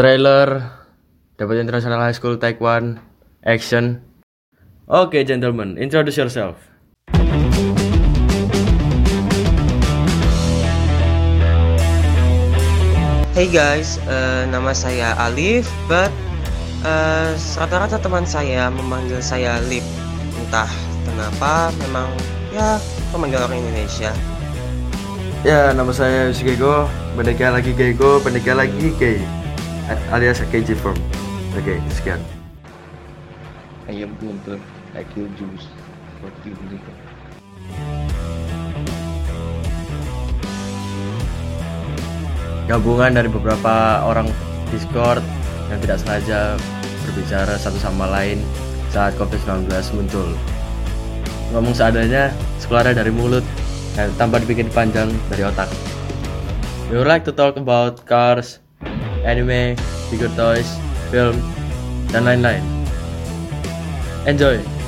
Trailer dapat International High School Taekwondo Action. Oke, gentlemen, introduce yourself. Hey guys, eh, nama saya Alif, but eh, rata-rata teman saya memanggil saya Lip. Entah kenapa, memang ya memanggil orang Indonesia. Ya, nama saya Yusigego, pendekar lagi Gego, pendekar lagi K, alias KG Firm. Oke, sekian. I am Gunter. I kill Jews. What you believe? Gabungan dari beberapa orang Discord yang tidak sengaja berbicara satu sama lain saat COVID-19 muncul. Ngomong seadanya, sekeluarnya dari mulut, dan tanpa dipikir panjang dari otak. We would like to talk about cars, anime, figure toys, film, dan lain-lain. Enjoy!